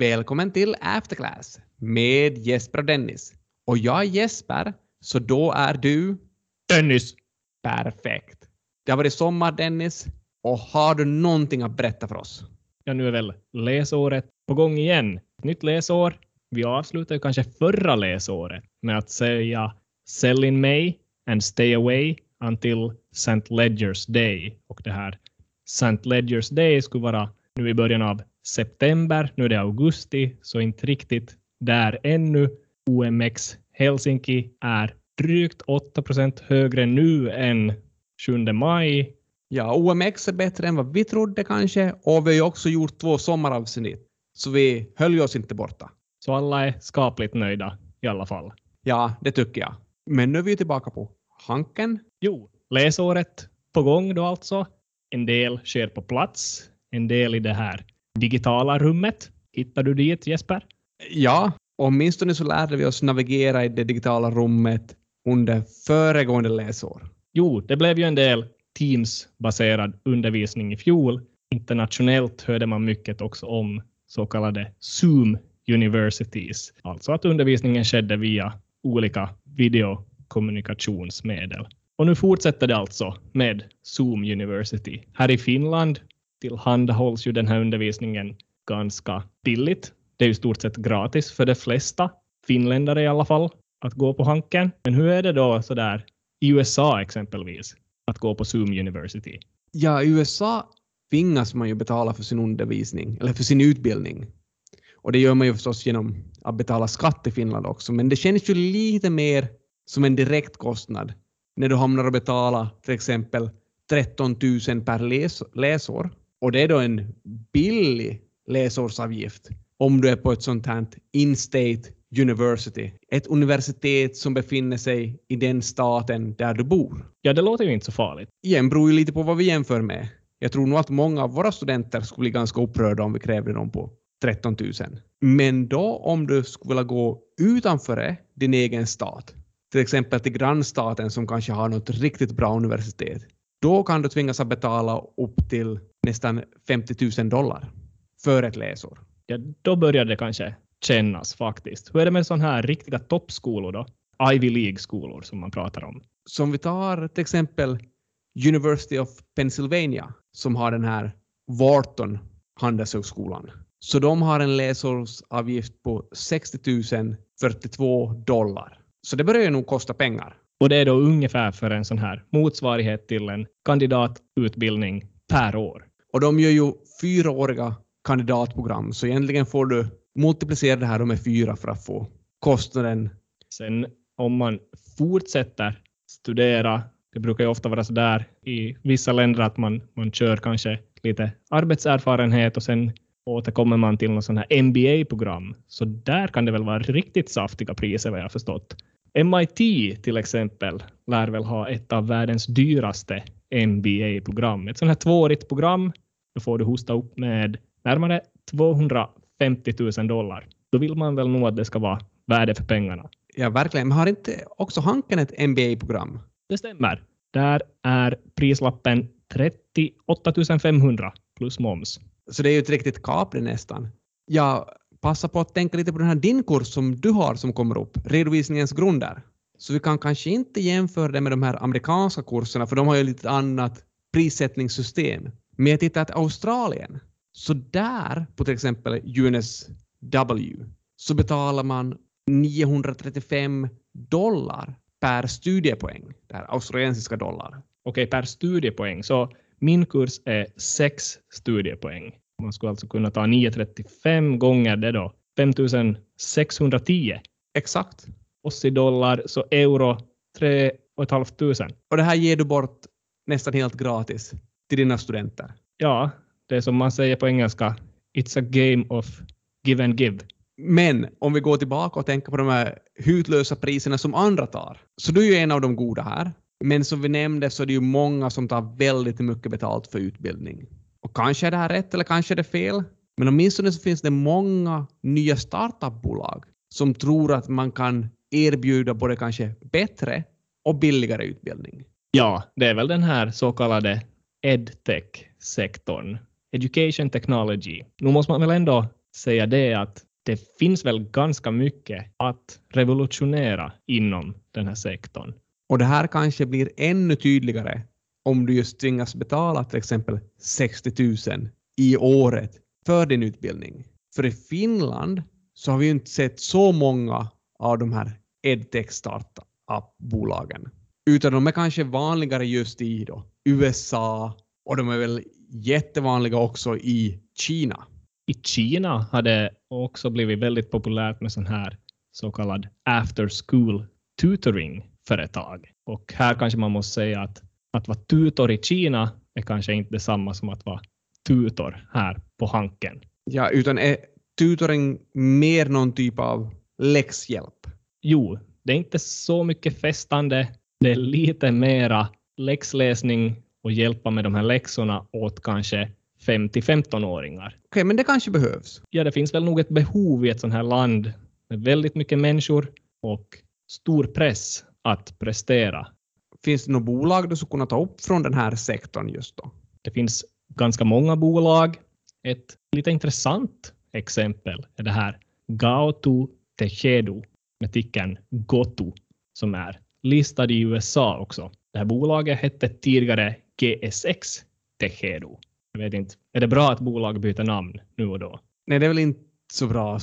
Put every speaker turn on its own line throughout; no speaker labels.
Välkommen till Afterclass med Jesper och Dennis. Och jag är Jesper, så då är du...
Dennis!
Perfekt. Det har varit sommar, Dennis. Och har du någonting att berätta för oss?
Ja, nu är väl läsåret på gång igen. Nytt läsår. Vi avslutade kanske förra läsåret med att säga Sell in May and stay away until St. Ledgers Day. Och det här St. Ledgers Day skulle vara nu i början av september. Nu är det augusti, så inte riktigt där ännu. OMX Helsinki är drygt 8 procent högre nu än 7 maj.
Ja, OMX är bättre än vad vi trodde kanske och vi har ju också gjort två sommaravsnitt. Så vi höll oss inte borta.
Så alla är skapligt nöjda i alla fall.
Ja, det tycker jag. Men nu är vi tillbaka på Hanken.
Jo, läsåret på gång då alltså. En del sker på plats, en del i det här digitala rummet. Hittar du dit Jesper?
Ja, åtminstone så lärde vi oss navigera i det digitala rummet under föregående läsår.
Jo, det blev ju en del Teams-baserad undervisning i fjol. Internationellt hörde man mycket också om så kallade Zoom Universities, alltså att undervisningen skedde via olika videokommunikationsmedel. Och nu fortsätter det alltså med Zoom University. Här i Finland tillhandahålls ju den här undervisningen ganska billigt. Det är ju stort sett gratis för de flesta finländare i alla fall att gå på Hanken. Men hur är det då så där i USA exempelvis att gå på Zoom University?
Ja, i USA tvingas man ju betala för sin undervisning, eller för sin utbildning. Och det gör man ju förstås genom att betala skatt i Finland också, men det känns ju lite mer som en direkt kostnad när du hamnar och betala till exempel 13 000 per läs läsår. Och det är då en billig läsårsavgift om du är på ett sånt här in-state university, ett universitet som befinner sig i den staten där du bor.
Ja, det låter ju inte så farligt.
Igen beror ju lite på vad vi jämför med. Jag tror nog att många av våra studenter skulle bli ganska upprörda om vi krävde dem på 13 000. Men då om du skulle vilja gå utanför din egen stat, till exempel till grannstaten som kanske har något riktigt bra universitet, då kan du tvingas att betala upp till nästan 50 000 dollar för ett läsår.
Ja, då börjar det kanske kännas faktiskt. Hur är det med sådana här riktiga toppskolor då? Ivy League-skolor som man pratar om.
Som vi tar till exempel University of Pennsylvania som har den här Wharton Handelshögskolan. Så de har en läsårsavgift på 60 042 dollar. Så det börjar ju nog kosta pengar.
Och det är då ungefär för en sån här motsvarighet till en kandidatutbildning per år.
Och de gör ju fyraåriga kandidatprogram, så egentligen får du multiplicera det här med fyra för att få kostnaden.
Sen om man fortsätter studera, det brukar ju ofta vara så där i vissa länder att man, man kör kanske lite arbetserfarenhet och sen återkommer man till något sånt här MBA-program. Så där kan det väl vara riktigt saftiga priser vad jag förstått. MIT till exempel lär väl ha ett av världens dyraste MBA-program. Ett sånt här tvåårigt program, då får du hosta upp med närmare 250 000 dollar. Då vill man väl nog att det ska vara värde för pengarna.
Ja, verkligen. Men har inte också Hanken ett MBA-program?
Det stämmer. Där är prislappen 38 500 plus moms.
Så det är ju ett riktigt kapre nästan. Jag passar på att tänka lite på den här din kurs som du har som kommer upp, redovisningens grunder. Så vi kan kanske inte jämföra det med de här amerikanska kurserna, för de har ju lite annat prissättningssystem. Men jag tittar att Australien, så där på till exempel UNSW, så betalar man 935 dollar per studiepoäng, det här australiensiska dollar.
Okej, per studiepoäng. Så min kurs är sex studiepoäng. Man skulle alltså kunna ta 935 gånger det då. 5610.
Exakt.
Oss i dollar, så euro 3 500.
Och det här ger du bort nästan helt gratis till dina studenter.
Ja, det är som man säger på engelska. It's a game of give and give.
Men om vi går tillbaka och tänker på de här hutlösa priserna som andra tar, så du är ju en av de goda här. Men som vi nämnde så är det ju många som tar väldigt mycket betalt för utbildning. Och kanske är det här rätt eller kanske är det fel. Men åtminstone så finns det många nya startupbolag som tror att man kan erbjuda både kanske bättre och billigare utbildning.
Ja, det är väl den här så kallade edtech-sektorn. Education technology. Nu måste man väl ändå säga det att det finns väl ganska mycket att revolutionera inom den här sektorn.
Och det här kanske blir ännu tydligare om du just tvingas betala till exempel 60 000 i året för din utbildning. För i Finland så har vi inte sett så många av de här edtech startup-bolagen. Utan de är kanske vanligare just i då USA och de är väl jättevanliga också i Kina.
I Kina har det också blivit väldigt populärt med sån här så kallad after school tutoring-företag. Och här kanske man måste säga att att vara tutor i Kina är kanske inte detsamma som att vara tutor här på Hanken.
Ja, utan är tutoring mer någon typ av läxhjälp?
Jo, det är inte så mycket festande. Det är lite mera läxläsning och hjälpa med de här läxorna åt kanske 5 till 15-åringar. Okej,
okay, men det kanske behövs?
Ja, det finns väl nog ett behov i ett sånt här land med väldigt mycket människor och stor press att prestera.
Finns det något bolag du skulle kunna ta upp från den här sektorn just då?
Det finns ganska många bolag. Ett lite intressant exempel är det här Gautu Techedu med tickern GOTU som är listad i USA också. Det här bolaget hette tidigare GSX Techedu. Jag vet inte, är det bra att bolag byter namn nu och då?
Nej, det är väl inte så bra.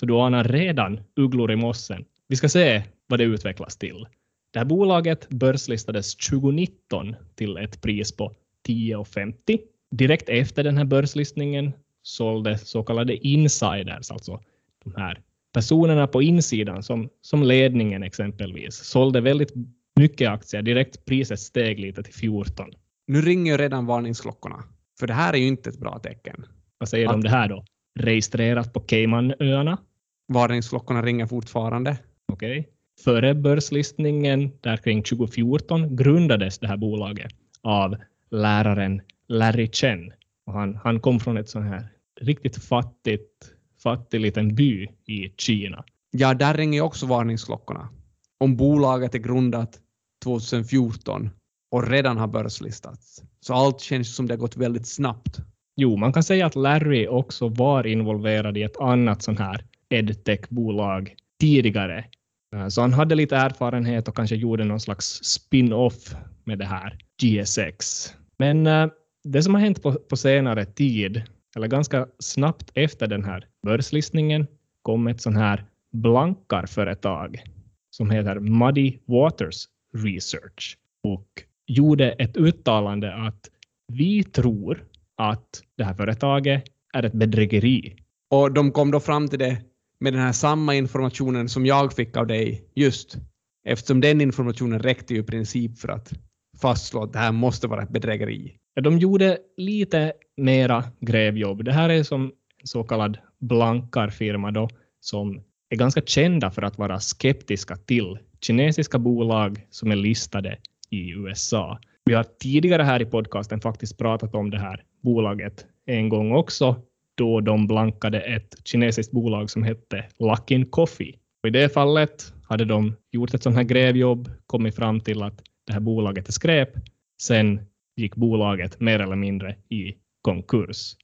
Så du anar redan ugglor i mossen. Vi ska se vad det utvecklas till. Det här bolaget börslistades 2019 till ett pris på 10,50. Direkt efter den här börslistningen sålde så kallade insiders, alltså de här personerna på insidan som, som ledningen exempelvis, sålde väldigt mycket aktier. Direkt priset steg lite till 14.
Nu ringer redan varningsklockorna, för det här är ju inte ett bra tecken.
Vad säger du om det här då? Registrerat på Caymanöarna?
Varningsklockorna ringer fortfarande.
Okej. Okay. Före börslistningen, där kring 2014, grundades det här bolaget av läraren Larry Chen. Och han, han kom från ett sånt här riktigt fattigt, fattig liten by i Kina.
Ja, där ringer också varningsklockorna. Om bolaget är grundat 2014 och redan har börslistats. Så allt känns som det har gått väldigt snabbt.
Jo, man kan säga att Larry också var involverad i ett annat sånt här edtech-bolag tidigare Eh, så han hade lite erfarenhet och kanske gjorde någon slags spin-off med det här GSX. Men eh, det som har hänt på, på senare tid, eller ganska snabbt efter den här börslistningen, kom ett sån här blankarföretag som heter Muddy Waters Research och gjorde ett uttalande att vi tror att det här företaget är ett bedrägeri.
Och de kom då fram till det med den här samma informationen som jag fick av dig just eftersom den informationen räckte ju i princip för att fastslå att det här måste vara ett bedrägeri.
De gjorde lite mera grävjobb. Det här är som en så kallad blankarfirma då, som är ganska kända för att vara skeptiska till kinesiska bolag som är listade i USA. Vi har tidigare här i podcasten faktiskt pratat om det här bolaget en gång också då de blankade ett kinesiskt bolag som hette Luckin Coffee. Och I det fallet hade de gjort ett sånt här grävjobb, kommit fram till att det här bolaget är skräp. Sen gick bolaget mer eller mindre i konkurs.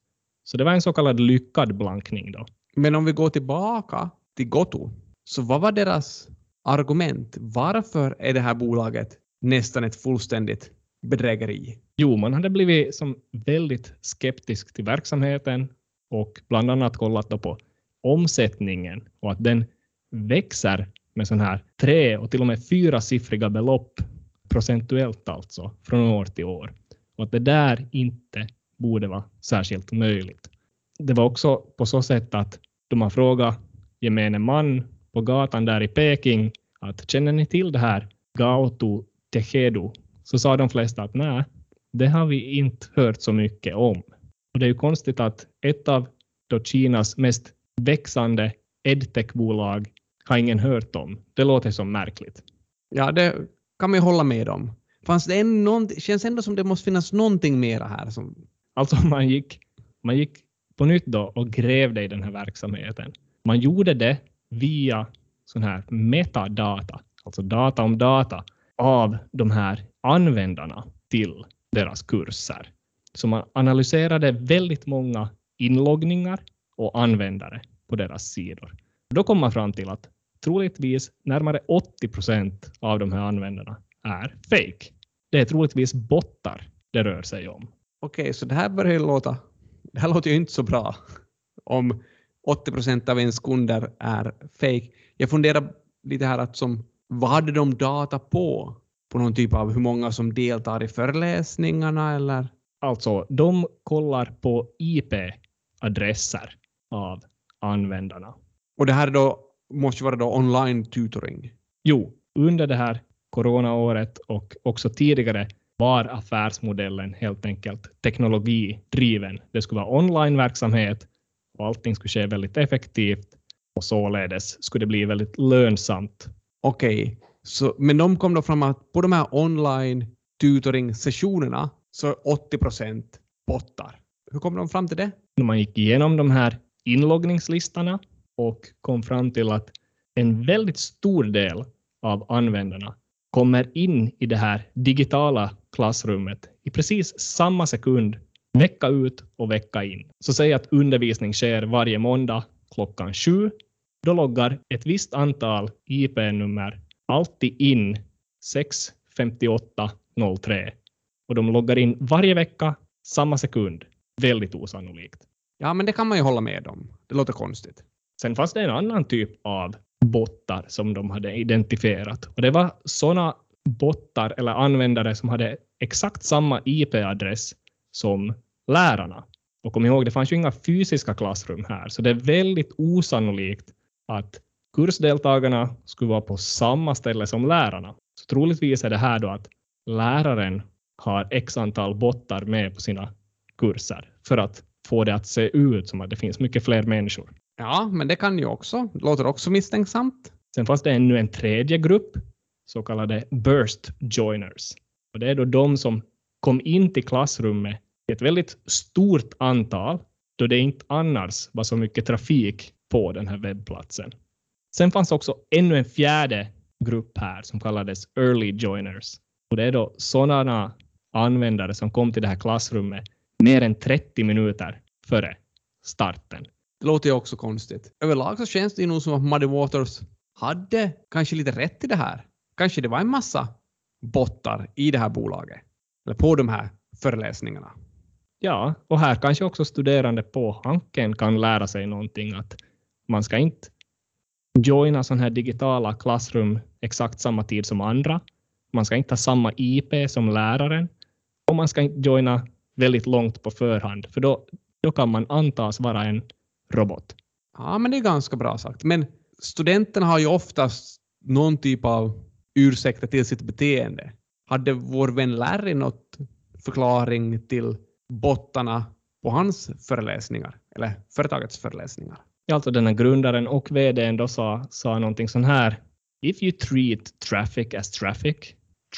Så det var en så kallad lyckad blankning då.
Men om vi går tillbaka till Goto, så vad var deras argument? Varför är det här bolaget nästan ett fullständigt bedrägeri?
Jo, man hade blivit som väldigt skeptisk till verksamheten och bland annat kollat på omsättningen och att den växer med sån här tre och till och med fyra siffriga belopp procentuellt alltså från år till år och att det där inte borde vara särskilt möjligt. Det var också på så sätt att de har frågat gemene man på gatan där i Peking att känner ni till det här Gaotu Techedu? Så sa de flesta att nej, det har vi inte hört så mycket om. Och det är ju konstigt att ett av då Kinas mest växande edtech-bolag har ingen hört om. Det låter som märkligt.
Ja, det kan man hålla med om. Fanns det en, någon, känns ändå som det måste finnas någonting mera här. Som...
Alltså man gick, man gick på nytt då och grävde i den här verksamheten. Man gjorde det via sån här metadata, alltså data om data av de här användarna till deras kurser. Så man analyserade väldigt många inloggningar och användare på deras sidor. Då kom man fram till att troligtvis närmare 80 procent av de här användarna är fake. Det är troligtvis bottar det rör sig om.
Okej, så det här börjar ju låta... Det här låter ju inte så bra. Om 80 procent av ens kunder är fake. Jag funderar lite här att som, vad hade de data på? På någon typ av hur många som deltar i föreläsningarna eller?
Alltså, de kollar på IP-adresser av användarna.
Och det här då måste vara då online tutoring.
Jo, under det här coronaåret och också tidigare var affärsmodellen helt enkelt teknologidriven. Det skulle vara onlineverksamhet och allting skulle ske väldigt effektivt och således skulle det bli väldigt lönsamt.
Okej, så, men de kom då fram att på de här online tutoring-sessionerna så är 80 procent bottar. Hur kom de fram till det?
Man gick igenom de här inloggningslistorna och kom fram till att en väldigt stor del av användarna kommer in i det här digitala klassrummet i precis samma sekund, vecka ut och vecka in. Så säg att undervisning sker varje måndag klockan sju. Då loggar ett visst antal IP-nummer alltid in 6.58.03 och de loggar in varje vecka samma sekund. Väldigt osannolikt.
Ja, men det kan man ju hålla med om. Det låter konstigt.
Sen fanns det en annan typ av bottar som de hade identifierat och det var sådana bottar eller användare som hade exakt samma IP-adress som lärarna. Och kom ihåg, det fanns ju inga fysiska klassrum här, så det är väldigt osannolikt att kursdeltagarna skulle vara på samma ställe som lärarna. Så troligtvis är det här då att läraren har x antal bottar med på sina kurser för att få det att se ut som att det finns mycket fler människor.
Ja, men det kan ju också. Låter också misstänksamt.
Sen fanns det ännu en tredje grupp, så kallade burst joiners. Och det är då de som kom in till klassrummet i ett väldigt stort antal, då det inte annars var så mycket trafik på den här webbplatsen. Sen fanns också ännu en fjärde grupp här som kallades early joiners. Och det är då sådana användare som kom till det här klassrummet mer än 30 minuter före starten.
Det låter ju också konstigt. Överlag så känns det ju nog som att Muddy Waters hade kanske lite rätt i det här. Kanske det var en massa bottar i det här bolaget. Eller på de här föreläsningarna.
Ja, och här kanske också studerande på Hanken kan lära sig någonting att man ska inte joina sådana här digitala klassrum exakt samma tid som andra. Man ska inte ha samma IP som läraren och man ska inte joina väldigt långt på förhand, för då, då kan man antas vara en robot.
Ja, men det är ganska bra sagt. Men studenterna har ju oftast någon typ av ursäkter till sitt beteende. Hade vår vän Larry något förklaring till bottarna på hans föreläsningar, eller företagets föreläsningar?
Alltså den här grundaren och vdn då sa, sa någonting sån här. If you treat traffic as traffic,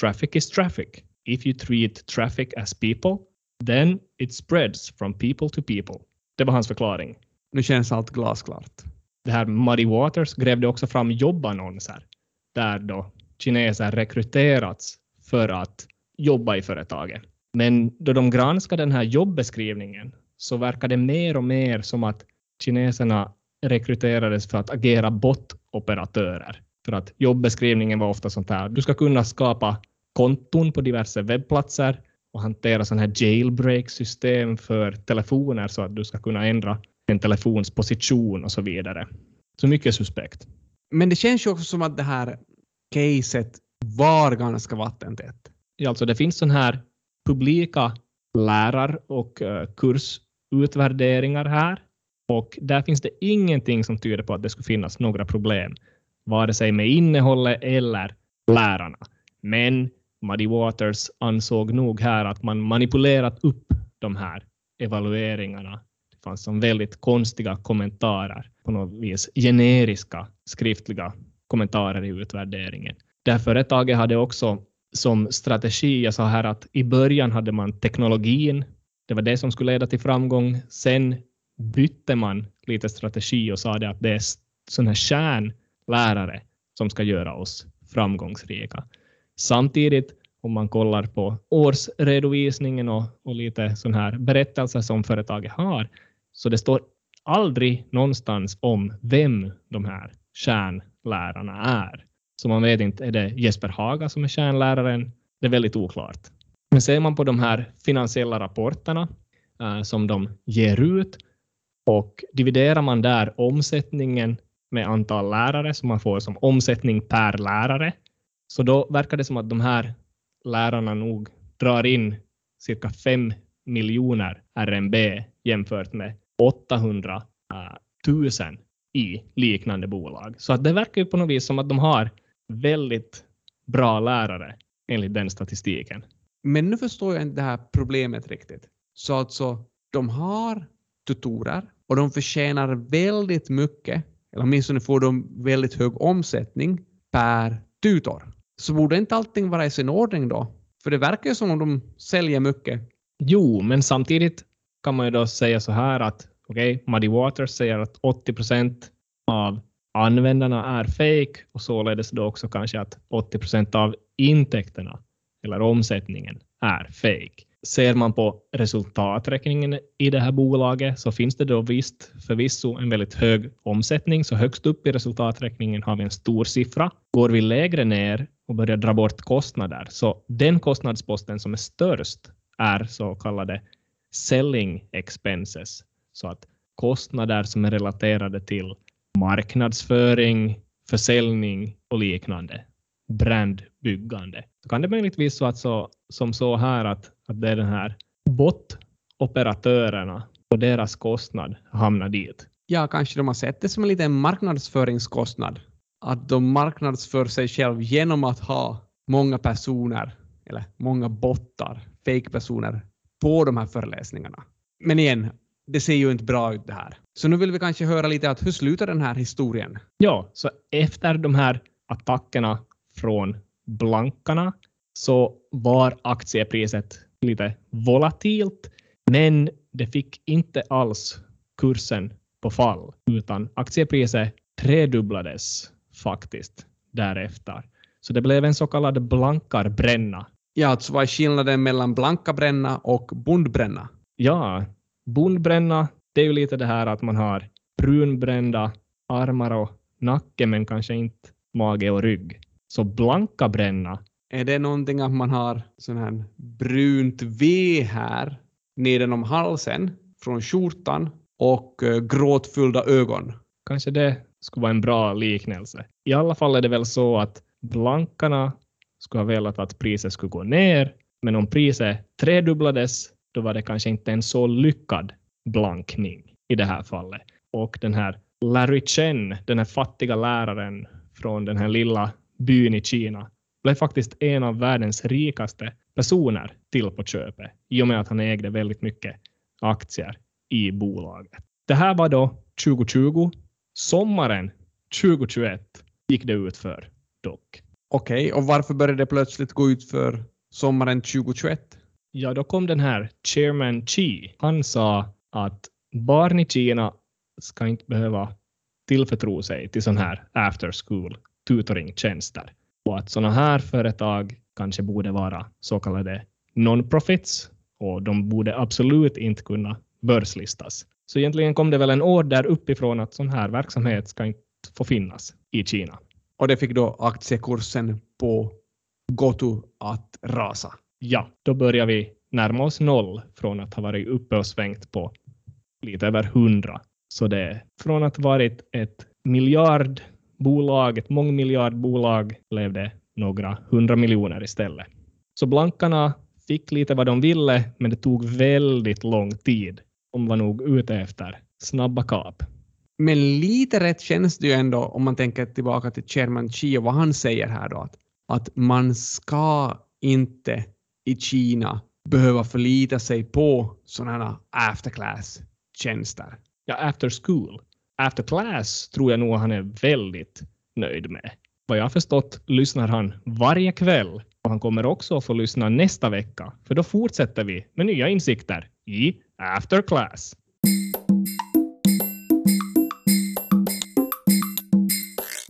traffic is traffic. If you treat traffic as people, then it spreads from people to people. Det var hans förklaring.
Nu känns allt glasklart.
Det här Muddy Waters grävde också fram jobbannonser där då kineser rekryterats för att jobba i företaget. Men då de granskade den här jobbeskrivningen så verkar det mer och mer som att kineserna rekryterades för att agera bot-operatörer. För att jobbeskrivningen var ofta sånt här, du ska kunna skapa konton på diverse webbplatser och hantera sådana här jailbreak-system för telefoner så att du ska kunna ändra en telefons position och så vidare. Så mycket suspekt.
Men det känns ju också som att det här caset var ganska vattentätt.
Ja, alltså det finns sådana här publika lärar och uh, kursutvärderingar här och där finns det ingenting som tyder på att det skulle finnas några problem, vare sig med innehållet eller lärarna. Men Muddy Waters ansåg nog här att man manipulerat upp de här evalueringarna. Fanns som väldigt konstiga kommentarer, på något vis generiska skriftliga kommentarer i utvärderingen. Det här företaget hade också som strategi, jag sa här att i början hade man teknologin, det var det som skulle leda till framgång. Sen bytte man lite strategi och sa det att det är sådana här kärnlärare som ska göra oss framgångsrika. Samtidigt, om man kollar på årsredovisningen och, och lite sådana här berättelser som företaget har, så det står aldrig någonstans om vem de här kärnlärarna är. Så man vet inte, är det Jesper Haga som är kärnläraren? Det är väldigt oklart. Men ser man på de här finansiella rapporterna eh, som de ger ut och dividerar man där omsättningen med antal lärare som man får som omsättning per lärare, så då verkar det som att de här lärarna nog drar in cirka 5 miljoner RMB jämfört med 800 000 i liknande bolag. Så att det verkar ju på något vis som att de har väldigt bra lärare enligt den statistiken.
Men nu förstår jag inte det här problemet riktigt. Så alltså, de har tutorer och de förtjänar väldigt mycket, eller åtminstone får de väldigt hög omsättning per tutor. Så borde inte allting vara i sin ordning då? För det verkar ju som om de säljer mycket.
Jo, men samtidigt kan man ju då säga så här att okej, okay, Muddy Waters säger att 80 procent av användarna är fake och således då också kanske att 80 procent av intäkterna eller omsättningen är fake. Ser man på resultaträkningen i det här bolaget så finns det då visst förvisso en väldigt hög omsättning, så högst upp i resultaträkningen har vi en stor siffra. Går vi lägre ner och börjar dra bort kostnader, så den kostnadsposten som är störst är så kallade selling expenses, så att kostnader som är relaterade till marknadsföring, försäljning och liknande, brandbyggande. Då kan det möjligtvis vara så, som så här att, att det är den här bot-operatörerna och deras kostnad hamnar dit.
Ja, kanske de har sett det som en liten marknadsföringskostnad. Att de marknadsför sig själv genom att ha många personer, eller många bottar, fake-personer, på de här föreläsningarna. Men igen, det ser ju inte bra ut det här. Så nu vill vi kanske höra lite att hur slutar den här historien?
Ja, så efter de här attackerna från blankarna så var aktiepriset lite volatilt, men det fick inte alls kursen på fall, utan aktiepriset tredubblades faktiskt därefter. Så det blev en så kallad blankarbränna.
Ja, alltså vad är skillnaden mellan blankabränna och bondbränna?
Ja, bondbränna, det är ju lite det här att man har brunbrända armar och nacke, men kanske inte mage och rygg. Så blanka bränna.
Är det någonting att man har sån här brunt V här nedenom halsen från skjortan och uh, gråtfyllda ögon?
Kanske det skulle vara en bra liknelse. I alla fall är det väl så att blankarna skulle ha velat att priset skulle gå ner, men om priset tredubblades, då var det kanske inte en så lyckad blankning i det här fallet. Och den här Larry Chen, den här fattiga läraren från den här lilla byn i Kina, blev faktiskt en av världens rikaste personer till på köpet i och med att han ägde väldigt mycket aktier i bolaget. Det här var då 2020. Sommaren 2021 gick det ut för dock.
Okej, okay, och varför började det plötsligt gå ut för sommaren 2021?
Ja, då kom den här Chairman Chi. Han sa att barn i Kina ska inte behöva tillförtro sig till sån här after school tutoringtjänster och att sådana här företag kanske borde vara så kallade non-profits och de borde absolut inte kunna börslistas. Så egentligen kom det väl en order uppifrån att sån här verksamhet ska inte få finnas i Kina.
Och det fick då aktiekursen på Gotu att rasa.
Ja, då börjar vi närma oss noll från att ha varit uppe och svängt på lite över hundra. Så det är från att varit ett miljardbolag, ett mångmiljardbolag, blev det några hundra miljoner istället. Så blankarna fick lite vad de ville, men det tog väldigt lång tid. De var nog ute efter snabba kap.
Men lite rätt känns det ju ändå om man tänker tillbaka till Chairman Chi och vad han säger här då, att, att man ska inte i Kina behöva förlita sig på sådana här after class-tjänster.
Ja, after school. After class tror jag nog han är väldigt nöjd med. Vad jag har förstått lyssnar han varje kväll och han kommer också att få lyssna nästa vecka, för då fortsätter vi med nya insikter i After Class.